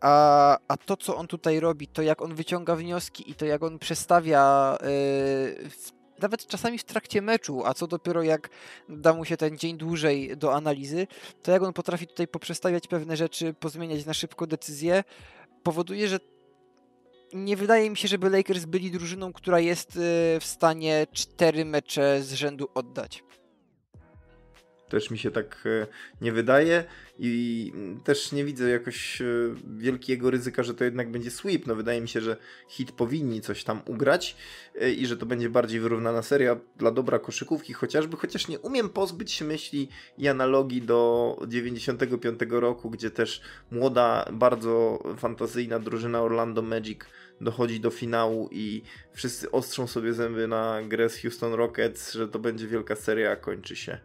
A, a to, co on tutaj robi, to jak on wyciąga wnioski i to jak on przestawia e, w nawet czasami w trakcie meczu, a co dopiero jak da mu się ten dzień dłużej do analizy, to jak on potrafi tutaj poprzestawiać pewne rzeczy, pozmieniać na szybko decyzje, powoduje, że nie wydaje mi się, żeby Lakers byli drużyną, która jest e, w stanie cztery mecze z rzędu oddać. Też mi się tak e, nie wydaje i też nie widzę jakoś e, wielkiego ryzyka, że to jednak będzie sweep. No wydaje mi się, że hit powinni coś tam ugrać e, i że to będzie bardziej wyrównana seria dla dobra koszykówki chociażby, chociaż nie umiem pozbyć się myśli i analogii do 95 roku, gdzie też młoda, bardzo fantazyjna drużyna Orlando Magic dochodzi do finału i wszyscy ostrzą sobie zęby na grę z Houston Rockets, że to będzie wielka seria, a kończy się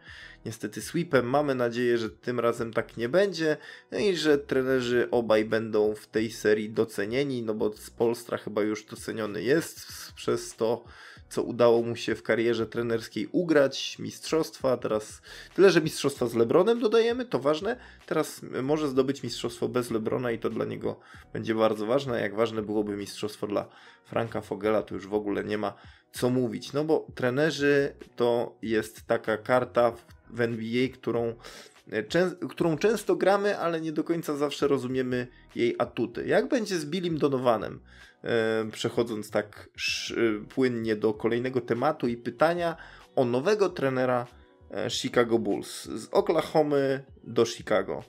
niestety sweepem. Mamy nadzieję, że tym razem tak nie będzie. No i że trenerzy obaj będą w tej serii docenieni, no bo z Polstra chyba już doceniony jest przez to, co udało mu się w karierze trenerskiej ugrać, mistrzostwa, teraz tyle, że mistrzostwa z Lebronem dodajemy, to ważne, teraz może zdobyć mistrzostwo bez Lebrona i to dla niego będzie bardzo ważne, jak ważne byłoby mistrzostwo dla Franka Fogela, to już w ogóle nie ma co mówić, no bo trenerzy to jest taka karta, w NBA, którą, którą często gramy, ale nie do końca zawsze rozumiemy jej atuty. Jak będzie z Billim Donovanem? E, przechodząc tak e, płynnie do kolejnego tematu i pytania o nowego trenera Chicago Bulls z Oklahomy do Chicago.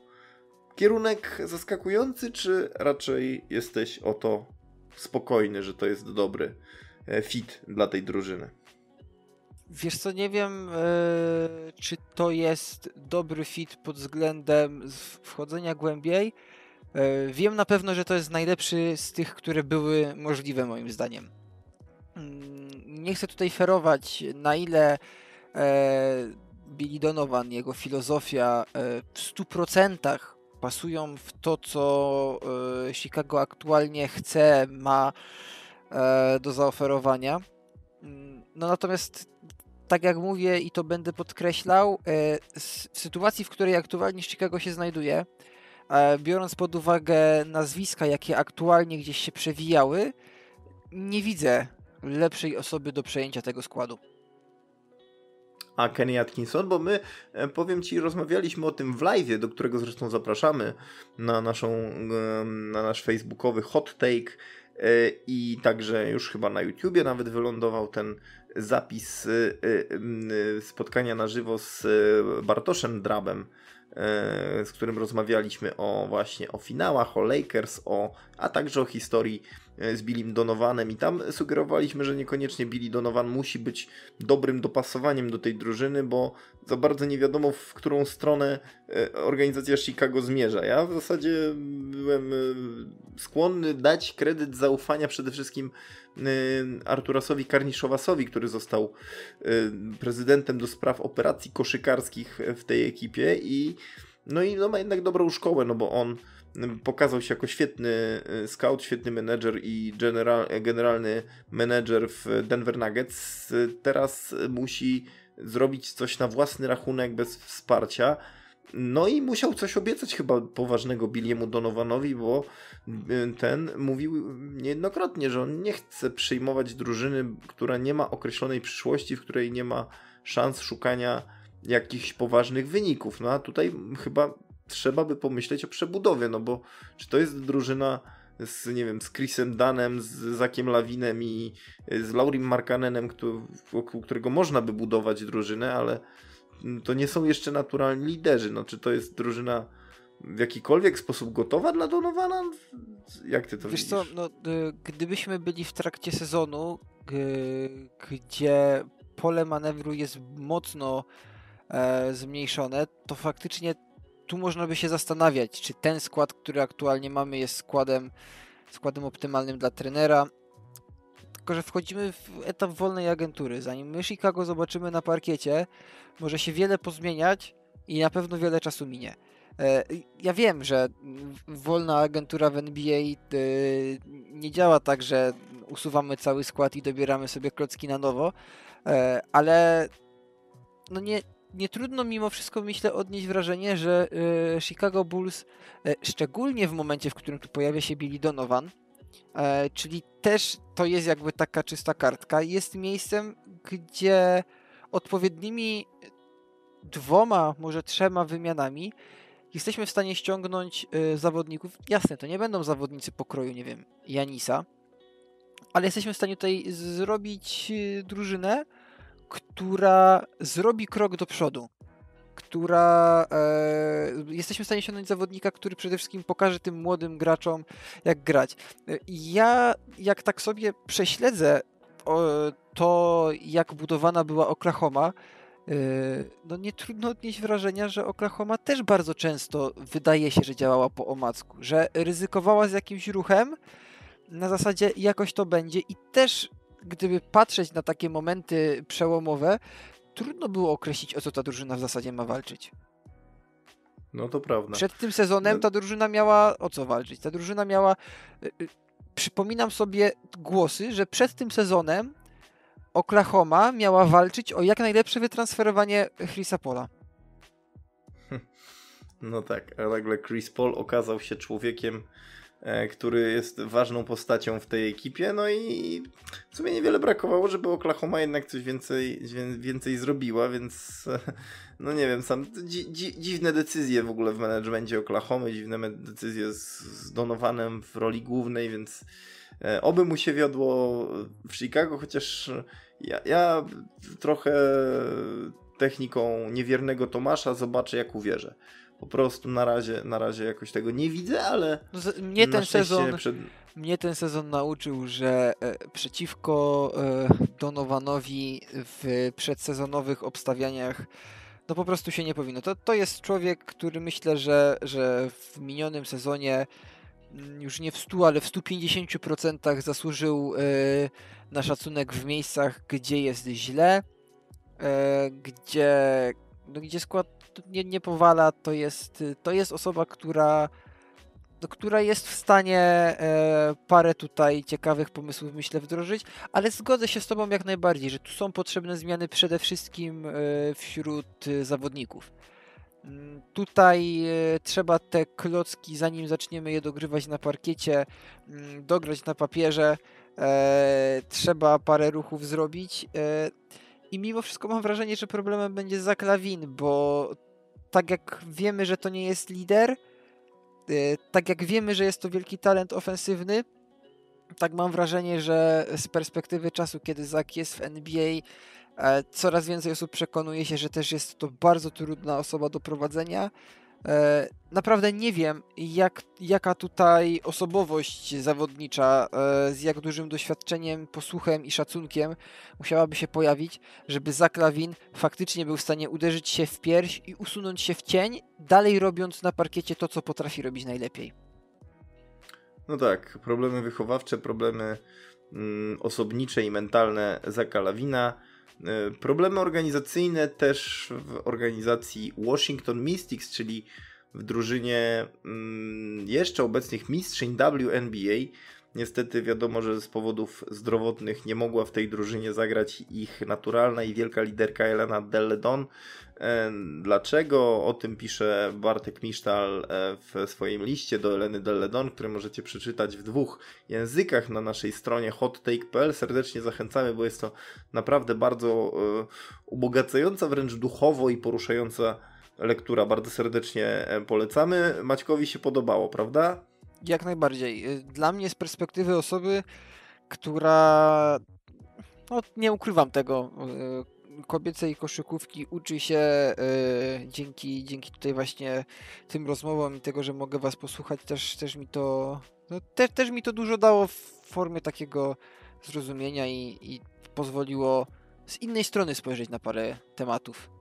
Kierunek zaskakujący, czy raczej jesteś o to spokojny, że to jest dobry fit dla tej drużyny? Wiesz co, nie wiem, yy, czy to jest dobry fit pod względem wchodzenia głębiej. Yy, wiem na pewno, że to jest najlepszy z tych, które były możliwe moim zdaniem. Yy, nie chcę tutaj ferować, na ile Billy Donovan, jego filozofia w 100% pasują w to, co Chicago aktualnie chce, ma do zaoferowania. Mm, no natomiast tak jak mówię i to będę podkreślał, e, w sytuacji, w której aktualnie Chicago się znajduje, e, biorąc pod uwagę nazwiska, jakie aktualnie gdzieś się przewijały, nie widzę lepszej osoby do przejęcia tego składu. A Kenny Atkinson, bo my, e, powiem Ci, rozmawialiśmy o tym w live, do którego zresztą zapraszamy na, naszą, na nasz facebookowy hot take i także już chyba na YouTubie nawet wylądował ten zapis y, y, spotkania na żywo z y, Bartoszem Drabem, z którym rozmawialiśmy o właśnie o finałach, o Lakers, o, a także o historii z Billim Donovanem i tam sugerowaliśmy, że niekoniecznie Billy Donovan musi być dobrym dopasowaniem do tej drużyny, bo za bardzo nie wiadomo w którą stronę organizacja Chicago zmierza. Ja w zasadzie byłem skłonny dać kredyt zaufania przede wszystkim Arturasowi Karniszowasowi, który został y, prezydentem do spraw operacji koszykarskich w tej ekipie i no i no ma jednak dobrą szkołę, no bo on pokazał się jako świetny y, scout, świetny menedżer i general, generalny menedżer w Denver Nuggets. Teraz musi zrobić coś na własny rachunek bez wsparcia no i musiał coś obiecać chyba poważnego Billiemu Donovanowi, bo y, ten mówił niejednokrotnie, że on nie chce przyjmować drużyny, która nie ma określonej przyszłości, w której nie ma szans szukania jakichś poważnych wyników. No a tutaj chyba trzeba by pomyśleć o przebudowie, no bo czy to jest drużyna z, nie wiem, z Chrisem Danem, z Zakiem Lawinem i z Laurim Markanenem, wokół którego można by budować drużynę, ale to nie są jeszcze naturalni liderzy. No, czy to jest drużyna w jakikolwiek sposób gotowa dla Donowana? Jak ty to Wiesz widzisz? co, no, y, gdybyśmy byli w trakcie sezonu, gdzie pole manewru jest mocno e, zmniejszone, to faktycznie tu można by się zastanawiać, czy ten skład, który aktualnie mamy, jest składem, składem optymalnym dla trenera. Tylko, że wchodzimy w etap wolnej agentury. Zanim my Chicago zobaczymy na parkiecie, może się wiele pozmieniać i na pewno wiele czasu minie. E, ja wiem, że wolna agentura w NBA e, nie działa tak, że usuwamy cały skład i dobieramy sobie klocki na nowo, e, ale no nie, nie trudno mimo wszystko, myślę, odnieść wrażenie, że Chicago Bulls, szczególnie w momencie, w którym tu pojawia się Billy Donovan, czyli też to jest jakby taka czysta kartka, jest miejscem, gdzie odpowiednimi dwoma, może trzema wymianami jesteśmy w stanie ściągnąć y, zawodników. Jasne, to nie będą zawodnicy pokroju, nie wiem, Janisa, ale jesteśmy w stanie tutaj zrobić y, drużynę, która zrobi krok do przodu. Która e, jesteśmy w stanie ściągnąć zawodnika, który przede wszystkim pokaże tym młodym graczom, jak grać. Ja, jak tak sobie prześledzę to, jak budowana była Oklahoma, e, no nie trudno odnieść wrażenia, że Oklahoma też bardzo często wydaje się, że działała po omacku, że ryzykowała z jakimś ruchem na zasadzie jakoś to będzie i też gdyby patrzeć na takie momenty przełomowe, trudno było określić o co ta drużyna w zasadzie ma walczyć. No to prawda. Przed tym sezonem no- ta drużyna miała o co walczyć. Ta drużyna miała. Y, y, przypominam sobie głosy, że przed tym sezonem Oklahoma miała walczyć o jak najlepsze wytransferowanie Chrisa Pola. <laughs> No tak, a nagle Chris Paul okazał się człowiekiem, który jest ważną postacią w tej ekipie, no i w sumie niewiele brakowało, żeby Oklahoma jednak coś więcej, więcej zrobiła, więc <laughs> no nie wiem, sam dzi, dzi, dziwne decyzje w ogóle w managemencie Oklahoma, dziwne decyzje z, z Donowanem w roli głównej, więc e, oby mu się wiodło w Chicago, chociaż ja, ja trochę techniką niewiernego Tomasza zobaczę, jak uwierzę. Po prostu na razie, na razie jakoś tego nie widzę, ale No, z- mnie ten sezon Przed... Mnie ten sezon nauczył, że e, przeciwko e, Donovanowi w przedsezonowych obstawianiach no po prostu się nie powinno. To, to jest człowiek, który myślę, że, że w minionym sezonie mm, już nie w 100, ale w 150% zasłużył e, na szacunek w miejscach, gdzie jest źle, e, gdzie, no, gdzie skład nie, nie powala. To jest, to jest osoba, która która jest w stanie e, parę tutaj ciekawych pomysłów, myślę, wdrożyć, ale zgodzę się z Tobą jak najbardziej, że tu są potrzebne zmiany przede wszystkim e, wśród e, zawodników. Mm, Tutaj e, trzeba te klocki, zanim zaczniemy je dogrywać na parkiecie, mm, dograć na papierze. E, trzeba parę ruchów zrobić. I mimo wszystko mam wrażenie, że problemem będzie Zaklawin, bo tak jak wiemy, że to nie jest lider, e, tak jak wiemy, że jest to wielki talent ofensywny, tak mam wrażenie, że z perspektywy czasu, kiedy Zak jest w NBA, e, coraz więcej osób przekonuje się, że też jest to bardzo trudna osoba do prowadzenia. E, Naprawdę nie wiem, jak, jaka tutaj osobowość zawodnicza e, z jak dużym doświadczeniem, posłuchem i szacunkiem musiałaby się pojawić, żeby Zak Lawin faktycznie był w stanie uderzyć się w pierś i usunąć się w cień, dalej robiąc na parkiecie to, co potrafi robić najlepiej. No tak, problemy wychowawcze, problemy mm, osobnicze i mentalne Zaka Lawina, problemy organizacyjne też w organizacji Washington Mystics, czyli w drużynie mm, jeszcze obecnych mistrzyń WNBA. Niestety wiadomo, że z powodów zdrowotnych nie mogła w tej drużynie zagrać ich naturalna i wielka liderka Elena Deledon. E, Dlaczego? O tym pisze Bartek Misztal e, w swoim liście do Eleny Deledon, który możecie przeczytać w dwóch językach na naszej stronie hottake.pl. Serdecznie zachęcamy, bo jest to naprawdę bardzo e, ubogacająca, wręcz duchowo i poruszająca lektura. Bardzo serdecznie polecamy. Maćkowi się podobało, prawda? Jak najbardziej. Y, Dla mnie z perspektywy osoby, która, no nie ukrywam tego, y, kobiecej koszykówki uczy się y, dzięki, dzięki tutaj właśnie tym rozmowom i tego, że mogę was posłuchać, też, też mi to no, te, też mi to dużo dało w formie takiego zrozumienia i, i pozwoliło z innej strony spojrzeć na parę tematów.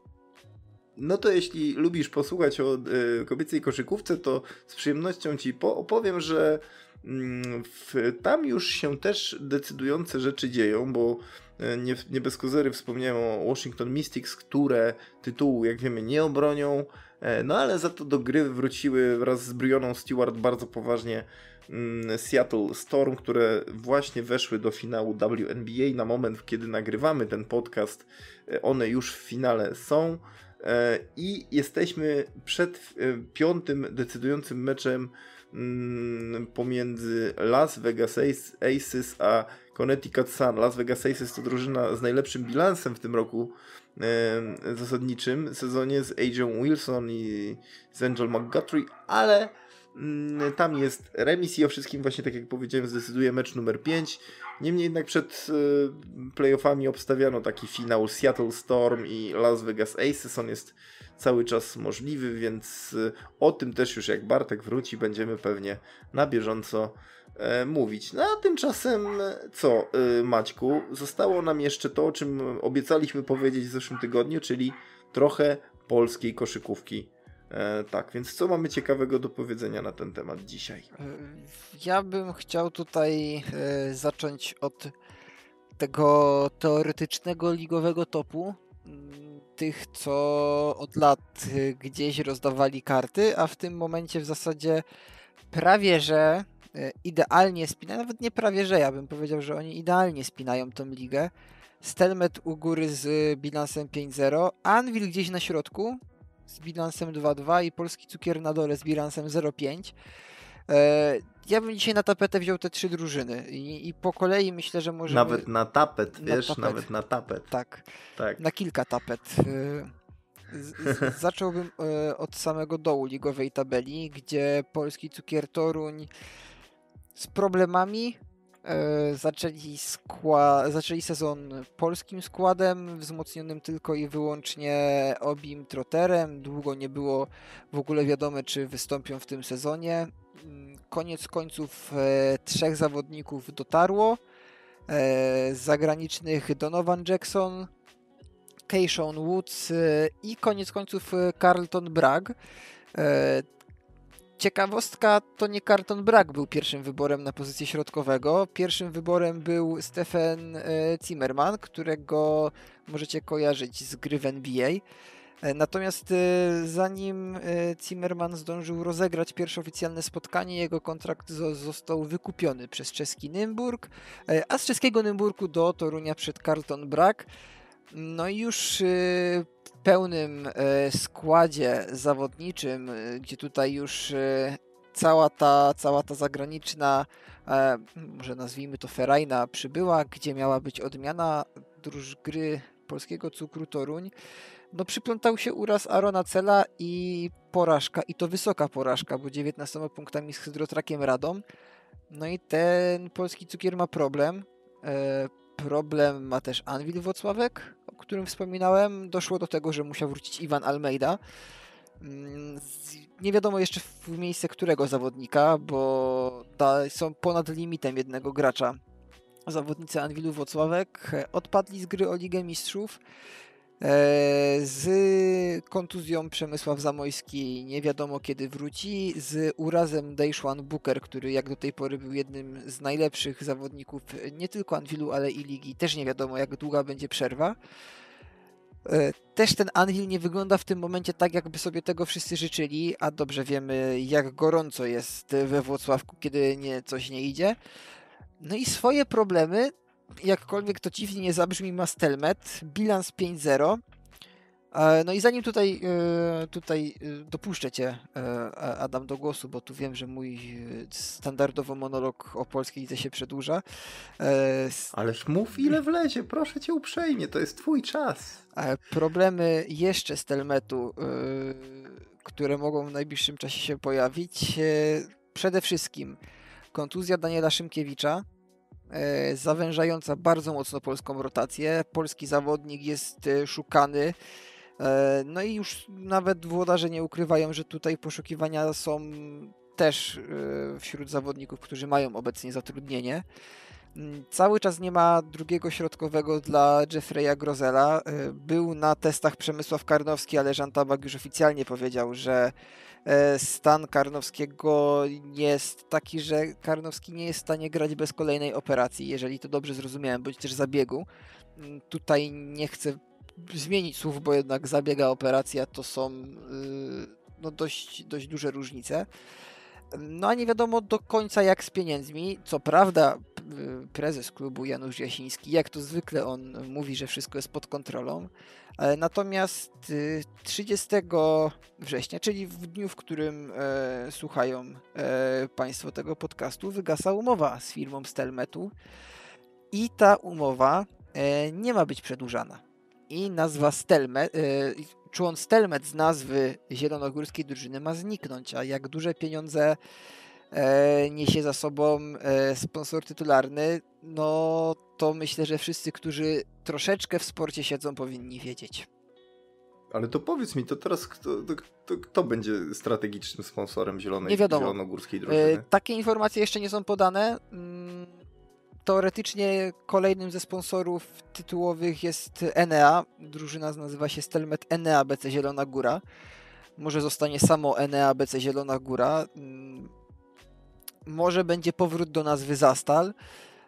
No to jeśli lubisz posłuchać o y, kobiecej koszykówce, to z przyjemnością ci po- opowiem, że mm, w, tam już się też decydujące rzeczy dzieją, bo y, nie, nie bez kozery wspomniałem o Washington Mystics, które tytułu, jak wiemy, nie obronią, e, no ale za to do gry wróciły wraz z Brioną Stewart bardzo poważnie mm, Seattle Storm, które właśnie weszły do finału WNBA. Na moment, kiedy nagrywamy ten podcast, e, one już w finale są. E, I jesteśmy przed e, piątym decydującym meczem mm, pomiędzy Las Vegas Ace- Aces a Connecticut Sun. Las Vegas Aces to drużyna z najlepszym bilansem w tym roku e, zasadniczym sezonie z AJ Wilson i z Angel McGutry, ale tam jest remis i o wszystkim właśnie tak jak powiedziałem zdecyduje mecz numer 5. Niemniej jednak przed y, playoffami obstawiano taki finał Seattle Storm i Las Vegas Aces. On jest cały czas możliwy, więc y, o tym też już jak Bartek wróci, będziemy pewnie na bieżąco e, mówić. No a tymczasem co, y, Maćku? Zostało nam jeszcze to, o czym obiecaliśmy powiedzieć w zeszłym tygodniu, czyli trochę polskiej koszykówki. E, tak, więc co mamy ciekawego do powiedzenia na ten temat dzisiaj? Y, Ja bym chciał tutaj e, zacząć od tego teoretycznego ligowego topu. Tych, co od lat gdzieś rozdawali karty, a w tym momencie w zasadzie prawie że e, idealnie spinają, nawet nie prawie że, ja bym powiedział, że oni idealnie spinają tą ligę. Stelmet u góry z bilansem 5-0, Anvil gdzieś na środku z bilansem 2-2 i Polski Cukier na dole z bilansem 0-5. E, Ja bym dzisiaj na tapetę wziął te trzy drużyny i, i po kolei myślę, że możemy... Nawet na tapet, Na wiesz, tapet. nawet na tapet. Tak, Tak. na kilka tapet. Y, z- z- <laughs> Zacząłbym y, od samego dołu ligowej tabeli, gdzie polski cukier Toruń z problemami, E, zaczęli, skła- zaczęli sezon polskim składem, wzmocnionym tylko i wyłącznie Obim Trotterem. Długo nie było w ogóle wiadome, czy wystąpią w tym sezonie. Mm, koniec końców e, trzech zawodników dotarło. E, z zagranicznych Donovan Jackson, Keishon Woods e, i koniec końców e, Carlton Bragg. Ciekawostka, to nie Carlton Bragg był pierwszym wyborem na pozycję środkowego. Pierwszym wyborem był Stephen e, Zimmerman, którego możecie kojarzyć z gry w NBA. E, natomiast e, zanim Zimmerman zdążył rozegrać pierwsze oficjalne spotkanie, jego kontrakt został wykupiony przez czeski Nymburk, a z czeskiego Nymburku do Torunia przed Carlton Bragg. No i już pełnym e, składzie zawodniczym, e, gdzie tutaj już e, cała ta, cała ta zagraniczna, może nazwijmy to ferajna, przybyła, gdzie miała być odmiana druż gry polskiego cukru Toruń, no przyplątał się uraz Arona Cela i porażka, i to wysoka porażka, bo 19 punktami z Hydrotrakiem Radą. No i ten polski cukier ma problem. Problem ma też Anwil Wocławek, którym wspominałem. Doszło do tego, że musiał wrócić Iwan Almeida. Mm, nie wiadomo jeszcze w miejsce którego zawodnika, bo są ponad limitem jednego gracza. Zawodnicy Anwilu Wocławek odpadli z gry o Ligę Mistrzów. E, z kontuzją Przemysław Zamojski nie wiadomo kiedy wróci. Z urazem Dejszwan Booker, który jak do tej pory był jednym z najlepszych zawodników nie tylko Anwilu, ale i ligi. Też nie wiadomo jak długa będzie przerwa. E, też ten Anvil nie wygląda w tym momencie tak, jakby sobie tego wszyscy życzyli, a dobrze wiemy, jak gorąco jest we Włocławku, kiedy nie, coś nie idzie. No i swoje problemy jakkolwiek to dziwnie nie zabrzmi, ma Stelmet, bilans 5-0. E, no i zanim tutaj, e, tutaj e, dopuszczę Cię, Adam, do głosu, bo tu wiem, że mój standardowo monolog o polskiej lidze się przedłuża. Ależ mów ile wlezie, proszę Cię uprzejmie, to jest Twój czas. Problemy jeszcze Stelmetu, które mogą w najbliższym czasie się pojawić, przede wszystkim kontuzja Daniela Szymkiewicza, zawężająca bardzo mocno polską rotację. Polski zawodnik jest e, szukany. E, no i już nawet włodarze nie ukrywają, że tutaj poszukiwania są też wśród zawodników, którzy mają obecnie zatrudnienie. Mm, cały czas nie ma drugiego środkowego dla Jeffreya Grozela. Był na testach Przemysław Karnowski, ale Jean Tabak już oficjalnie powiedział, że E, stan Karnowskiego jest taki, że Karnowski nie jest w stanie grać bez kolejnej operacji, jeżeli to dobrze zrozumiałem, bądź też zabiegu. Mm, tutaj nie chcę zmienić słów, bo jednak zabiega operacja to są y, no, dość, dość duże różnice. No a nie wiadomo do końca jak z pieniędzmi. Co prawda prezes klubu Janusz Jasiński, jak to zwykle on mówi, że wszystko jest pod kontrolą. Natomiast 30 y, września, czyli w dniu, w którym e, słuchają e, Państwo tego podcastu, wygasa umowa z firmą Stelmetu i ta umowa e, nie ma być przedłużana. I nazwa Stelmet, e, człon Stelmet z nazwy zielonogórskiej drużyny ma zniknąć, a jak duże pieniądze niesie za sobą e, sponsor tytularny, no to myślę, że wszyscy, którzy troszeczkę w sporcie siedzą, powinni wiedzieć. Ale to powiedz mi, to teraz kto, to, to, kto będzie strategicznym sponsorem Zielonej, nie wiadomo. Zielonogórskiej drużyny? E, takie informacje jeszcze nie są podane. Mm, teoretycznie kolejnym ze sponsorów tytułowych jest Enea. Drużyna nazywa się Stelmet Enea BC Zielona Góra. Może zostanie samo Enea BC Zielona Góra. Może będzie powrót do nazwy Zastal.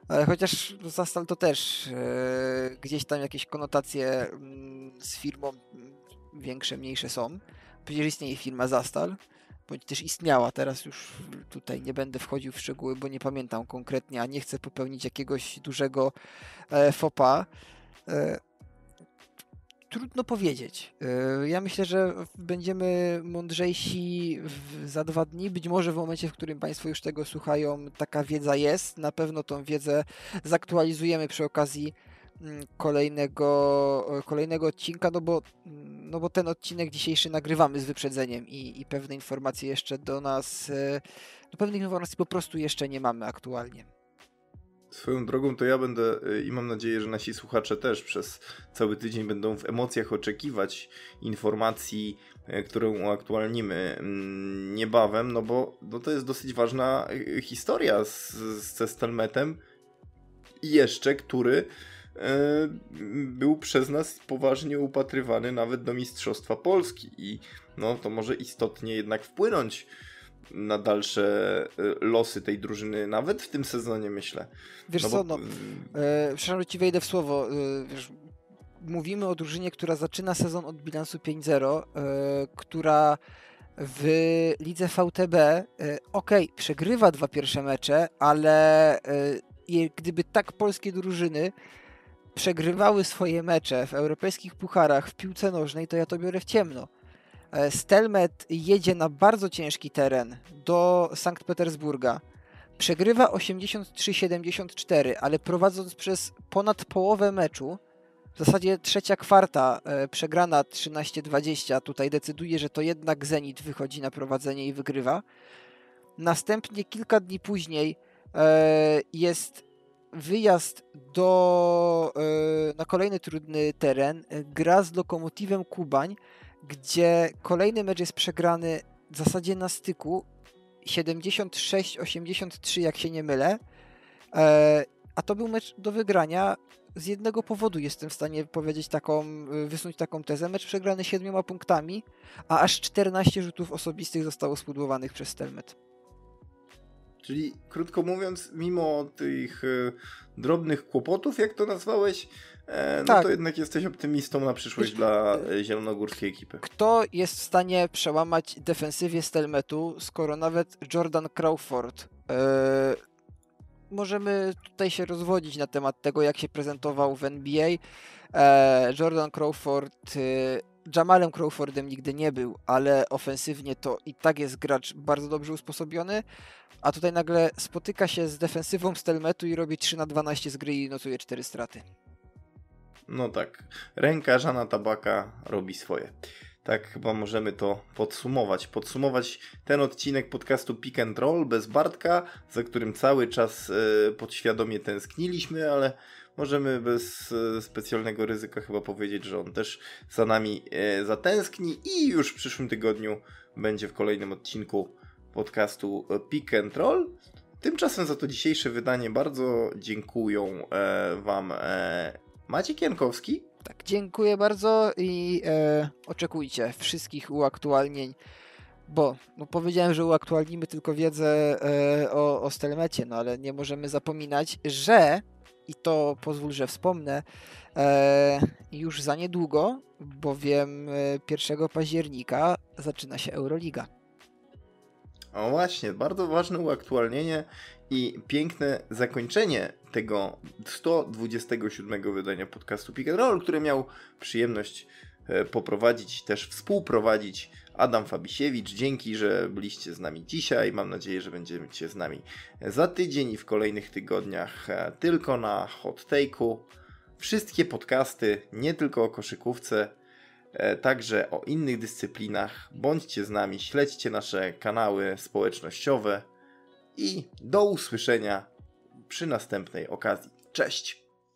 E, chociaż Zastal to też e, gdzieś tam jakieś konotacje mm, z firmą mm, większe, mniejsze są. Przecież istnieje firma Zastal, bądź też istniała. Teraz już tutaj nie będę wchodził w szczegóły, bo nie pamiętam konkretnie, a nie chcę popełnić jakiegoś dużego e, fopa. E, trudno powiedzieć. E, ja myślę, że będziemy mądrzejsi za dwa dni. Być może w momencie, w którym Państwo już tego słuchają, taka wiedza jest. Na pewno tą wiedzę zaktualizujemy przy okazji mm, kolejnego, kolejnego odcinka, no bo, mm, no bo ten odcinek dzisiejszy nagrywamy z wyprzedzeniem i, i pewne informacje jeszcze do nas, e, no pewnych informacji po prostu jeszcze nie mamy aktualnie. Swoją drogą to ja będę y, i mam nadzieję, że nasi słuchacze też przez cały tydzień będą w emocjach oczekiwać informacji, y, którą uaktualnimy mm, niebawem, no bo no to jest dosyć ważna y, historia z, ze Stelmetem jeszcze, który był przez nas poważnie upatrywany nawet do Mistrzostwa Polski i no to może istotnie jednak wpłynąć na dalsze y, losy tej drużyny, nawet w tym sezonie, myślę. Wiesz no co, bo... no, e, przepraszam, że ci wejdę w słowo. E, wiesz, mówimy o drużynie, która zaczyna sezon od bilansu 5-0, e, która w lidze VTB, e, ok, przegrywa dwa pierwsze mecze, ale e, gdyby tak polskie drużyny przegrywały swoje mecze w europejskich pucharach w piłce nożnej, to ja to biorę w ciemno. E, Stelmet jedzie na bardzo ciężki teren do Sankt Petersburga. Przegrywa 83-74, ale prowadząc przez ponad połowę meczu, w zasadzie trzecia kwarta e, przegrana 13-20, tutaj decyduje, że to jednak Zenit wychodzi na prowadzenie i wygrywa. Następnie kilka dni później e, jest wyjazd do, na kolejny trudny teren, gra z Lokomotywem Kubań, gdzie kolejny mecz jest przegrany w zasadzie na styku 76-83, jak się nie mylę. E, a to był mecz do wygrania z jednego powodu. Jestem w stanie powiedzieć taką, wysunąć taką tezę. Mecz przegrany siedmioma punktami, a aż 14 rzutów osobistych zostało spudłowanych przez Stelmet. Czyli krótko mówiąc, mimo tych y, drobnych kłopotów, jak to nazwałeś, E, no tak. to jednak jesteś optymistą na przyszłość dla e, zielonogórskiej ekipy. Kto jest w stanie przełamać defensywie Stelmetu, skoro nawet Jordan Crawford e, możemy tutaj się rozwodzić na temat tego, jak się prezentował w NBA. E, Jordan Crawford e, Jamalem Crawfordem nigdy nie był, ale ofensywnie to i tak jest gracz bardzo dobrze usposobiony, a tutaj nagle spotyka się z defensywą Stelmetu i robi 3 na 12 z gry i notuje 4 straty. No tak, ręka Żana Tabaka robi swoje. Tak chyba możemy to podsumować. Podsumować ten odcinek podcastu Pick and Roll bez Bartka, za którym cały czas e, podświadomie tęskniliśmy, ale możemy bez e, specjalnego ryzyka chyba powiedzieć, że on też za nami e, zatęskni i już w przyszłym tygodniu będzie w kolejnym odcinku podcastu Pick and Roll. Tymczasem za to dzisiejsze wydanie bardzo dziękuję Wam Maciek Jankowski. Tak, dziękuję bardzo i e, oczekujcie wszystkich uaktualnień, bo no, powiedziałem, że uaktualnimy tylko wiedzę e, o, o Stelmecie, no ale nie możemy zapominać, że i to pozwól, że wspomnę, e, już za niedługo, bowiem 1 e, października zaczyna się Euroliga. O właśnie, bardzo ważne uaktualnienie i piękne zakończenie tego 127 wydania podcastu Pick and Roll, które miał przyjemność e, poprowadzić, też współprowadzić Adam Fabisiewicz. Dzięki, że byliście z nami dzisiaj. Mam nadzieję, że będziecie z nami za tydzień i w kolejnych tygodniach e, tylko na Hot Take'u. Wszystkie podcasty, nie tylko o koszykówce, e, także o innych dyscyplinach. Bądźcie z nami, śledźcie nasze kanały społecznościowe i do usłyszenia przy następnej okazji. Cześć!